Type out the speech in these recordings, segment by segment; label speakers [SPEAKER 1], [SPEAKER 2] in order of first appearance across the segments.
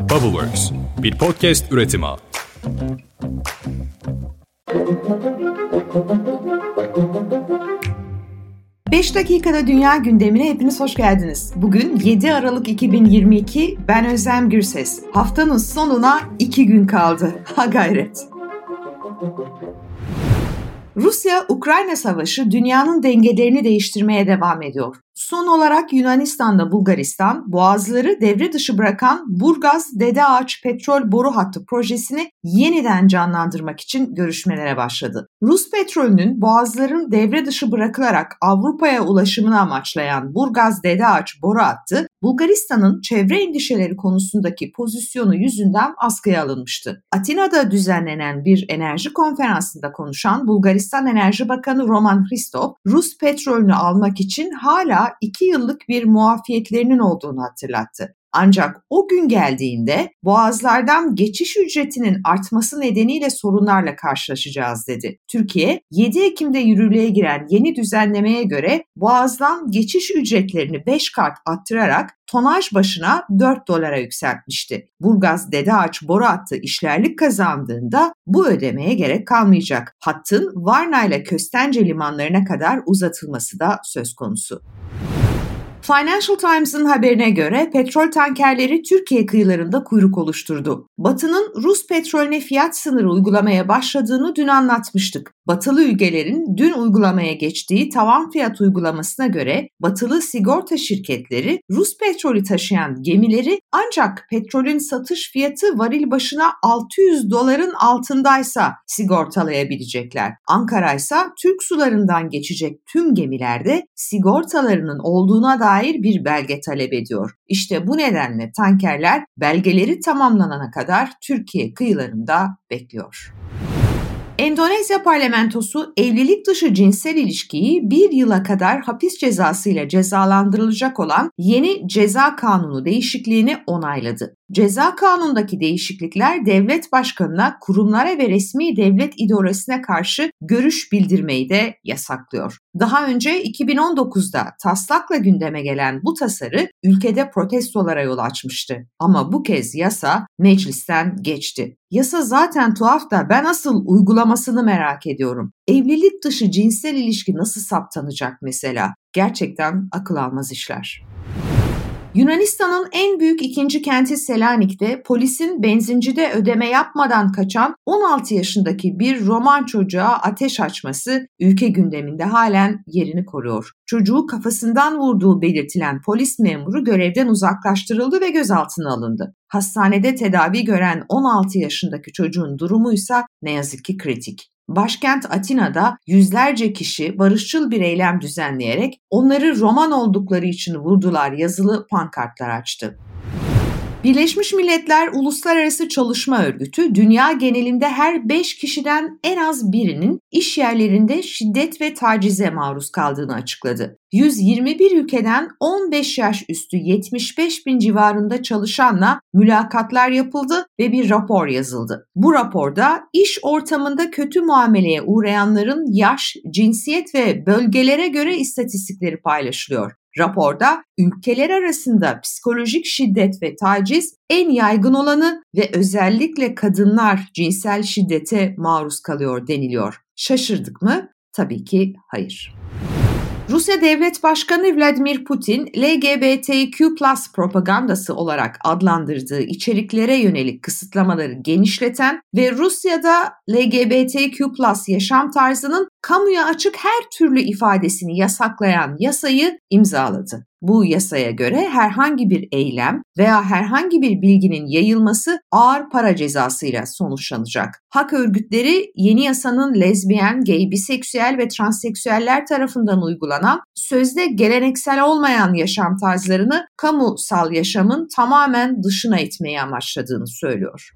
[SPEAKER 1] Bubbleworks, bir podcast üretimi.
[SPEAKER 2] Beş dakikada dünya gündemine hepiniz hoş geldiniz. Bugün 7 Aralık 2022, ben Özlem Gürses. Haftanın sonuna iki gün kaldı. Ha gayret. Rusya-Ukrayna savaşı dünyanın dengelerini değiştirmeye devam ediyor. Son olarak Yunanistan'da Bulgaristan, boğazları devre dışı bırakan Burgaz Dede Ağaç petrol boru hattı projesini yeniden canlandırmak için görüşmelere başladı. Rus petrolünün boğazların devre dışı bırakılarak Avrupa'ya ulaşımını amaçlayan Burgaz Dede Ağaç boru hattı, Bulgaristan'ın çevre endişeleri konusundaki pozisyonu yüzünden askıya alınmıştı. Atina'da düzenlenen bir enerji konferansında konuşan Bulgaristan Enerji Bakanı Roman Hristov, Rus petrolünü almak için hala 2 yıllık bir muafiyetlerinin olduğunu hatırlattı. Ancak o gün geldiğinde boğazlardan geçiş ücretinin artması nedeniyle sorunlarla karşılaşacağız dedi. Türkiye 7 Ekim'de yürürlüğe giren yeni düzenlemeye göre boğazdan geçiş ücretlerini 5 kat arttırarak tonaj başına 4 dolara yükseltmişti. Burgaz Dede Ağaç boru hattı işlerlik kazandığında bu ödemeye gerek kalmayacak. Hattın Varna ile Köstence limanlarına kadar uzatılması da söz konusu. Financial Times'ın haberine göre petrol tankerleri Türkiye kıyılarında kuyruk oluşturdu. Batı'nın Rus petrolüne fiyat sınırı uygulamaya başladığını dün anlatmıştık. Batılı ülkelerin dün uygulamaya geçtiği tavan fiyat uygulamasına göre batılı sigorta şirketleri Rus petrolü taşıyan gemileri ancak petrolün satış fiyatı varil başına 600 doların altındaysa sigortalayabilecekler. Ankara ise Türk sularından geçecek tüm gemilerde sigortalarının olduğuna dair bir belge talep ediyor. İşte bu nedenle tankerler belgeleri tamamlanana kadar Türkiye kıyılarında bekliyor. Endonezya parlamentosu evlilik dışı cinsel ilişkiyi bir yıla kadar hapis cezası ile cezalandırılacak olan yeni ceza kanunu değişikliğini onayladı. Ceza kanundaki değişiklikler devlet başkanına, kurumlara ve resmi devlet idaresine karşı görüş bildirmeyi de yasaklıyor. Daha önce 2019'da taslakla gündeme gelen bu tasarı ülkede protestolara yol açmıştı. Ama bu kez yasa meclisten geçti. Yasa zaten tuhaf da ben asıl uygulamasını merak ediyorum. Evlilik dışı cinsel ilişki nasıl saptanacak mesela? Gerçekten akıl almaz işler. Yunanistan'ın en büyük ikinci kenti Selanik'te polisin benzincide ödeme yapmadan kaçan 16 yaşındaki bir Roman çocuğa ateş açması ülke gündeminde halen yerini koruyor. Çocuğu kafasından vurduğu belirtilen polis memuru görevden uzaklaştırıldı ve gözaltına alındı. Hastanede tedavi gören 16 yaşındaki çocuğun durumu ise ne yazık ki kritik. Başkent Atina'da yüzlerce kişi barışçıl bir eylem düzenleyerek onları Roman oldukları için vurdular yazılı pankartlar açtı. Birleşmiş Milletler Uluslararası Çalışma Örgütü dünya genelinde her 5 kişiden en az birinin iş yerlerinde şiddet ve tacize maruz kaldığını açıkladı. 121 ülkeden 15 yaş üstü 75 bin civarında çalışanla mülakatlar yapıldı ve bir rapor yazıldı. Bu raporda iş ortamında kötü muameleye uğrayanların yaş, cinsiyet ve bölgelere göre istatistikleri paylaşılıyor. Raporda ülkeler arasında psikolojik şiddet ve taciz en yaygın olanı ve özellikle kadınlar cinsel şiddete maruz kalıyor deniliyor. Şaşırdık mı? Tabii ki hayır. Rusya Devlet Başkanı Vladimir Putin, LGBTQ propagandası olarak adlandırdığı içeriklere yönelik kısıtlamaları genişleten ve Rusya'da LGBTQ yaşam tarzının kamuya açık her türlü ifadesini yasaklayan yasayı imzaladı. Bu yasaya göre herhangi bir eylem veya herhangi bir bilginin yayılması ağır para cezasıyla sonuçlanacak. Hak örgütleri yeni yasanın lezbiyen, gay, biseksüel ve transseksüeller tarafından uygulanan sözde geleneksel olmayan yaşam tarzlarını kamusal yaşamın tamamen dışına itmeyi amaçladığını söylüyor.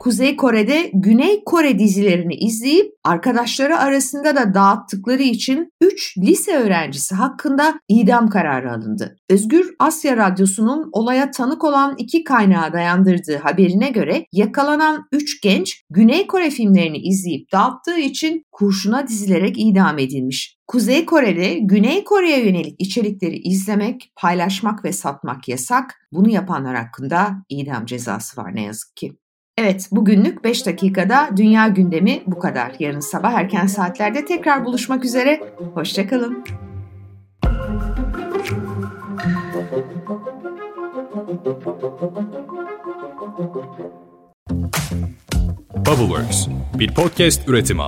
[SPEAKER 2] Kuzey Kore'de Güney Kore dizilerini izleyip arkadaşları arasında da dağıttıkları için 3 lise öğrencisi hakkında idam kararı alındı. Özgür Asya Radyosu'nun olaya tanık olan iki kaynağa dayandırdığı haberine göre yakalanan 3 genç Güney Kore filmlerini izleyip dağıttığı için kurşuna dizilerek idam edilmiş. Kuzey Kore'de Güney Kore'ye yönelik içerikleri izlemek, paylaşmak ve satmak yasak. Bunu yapanlar hakkında idam cezası var ne yazık ki. Evet, bugünlük 5 dakikada dünya gündemi bu kadar. Yarın sabah erken saatlerde tekrar buluşmak üzere. Hoşçakalın.
[SPEAKER 1] Bubbleworks, bir podcast üretimi.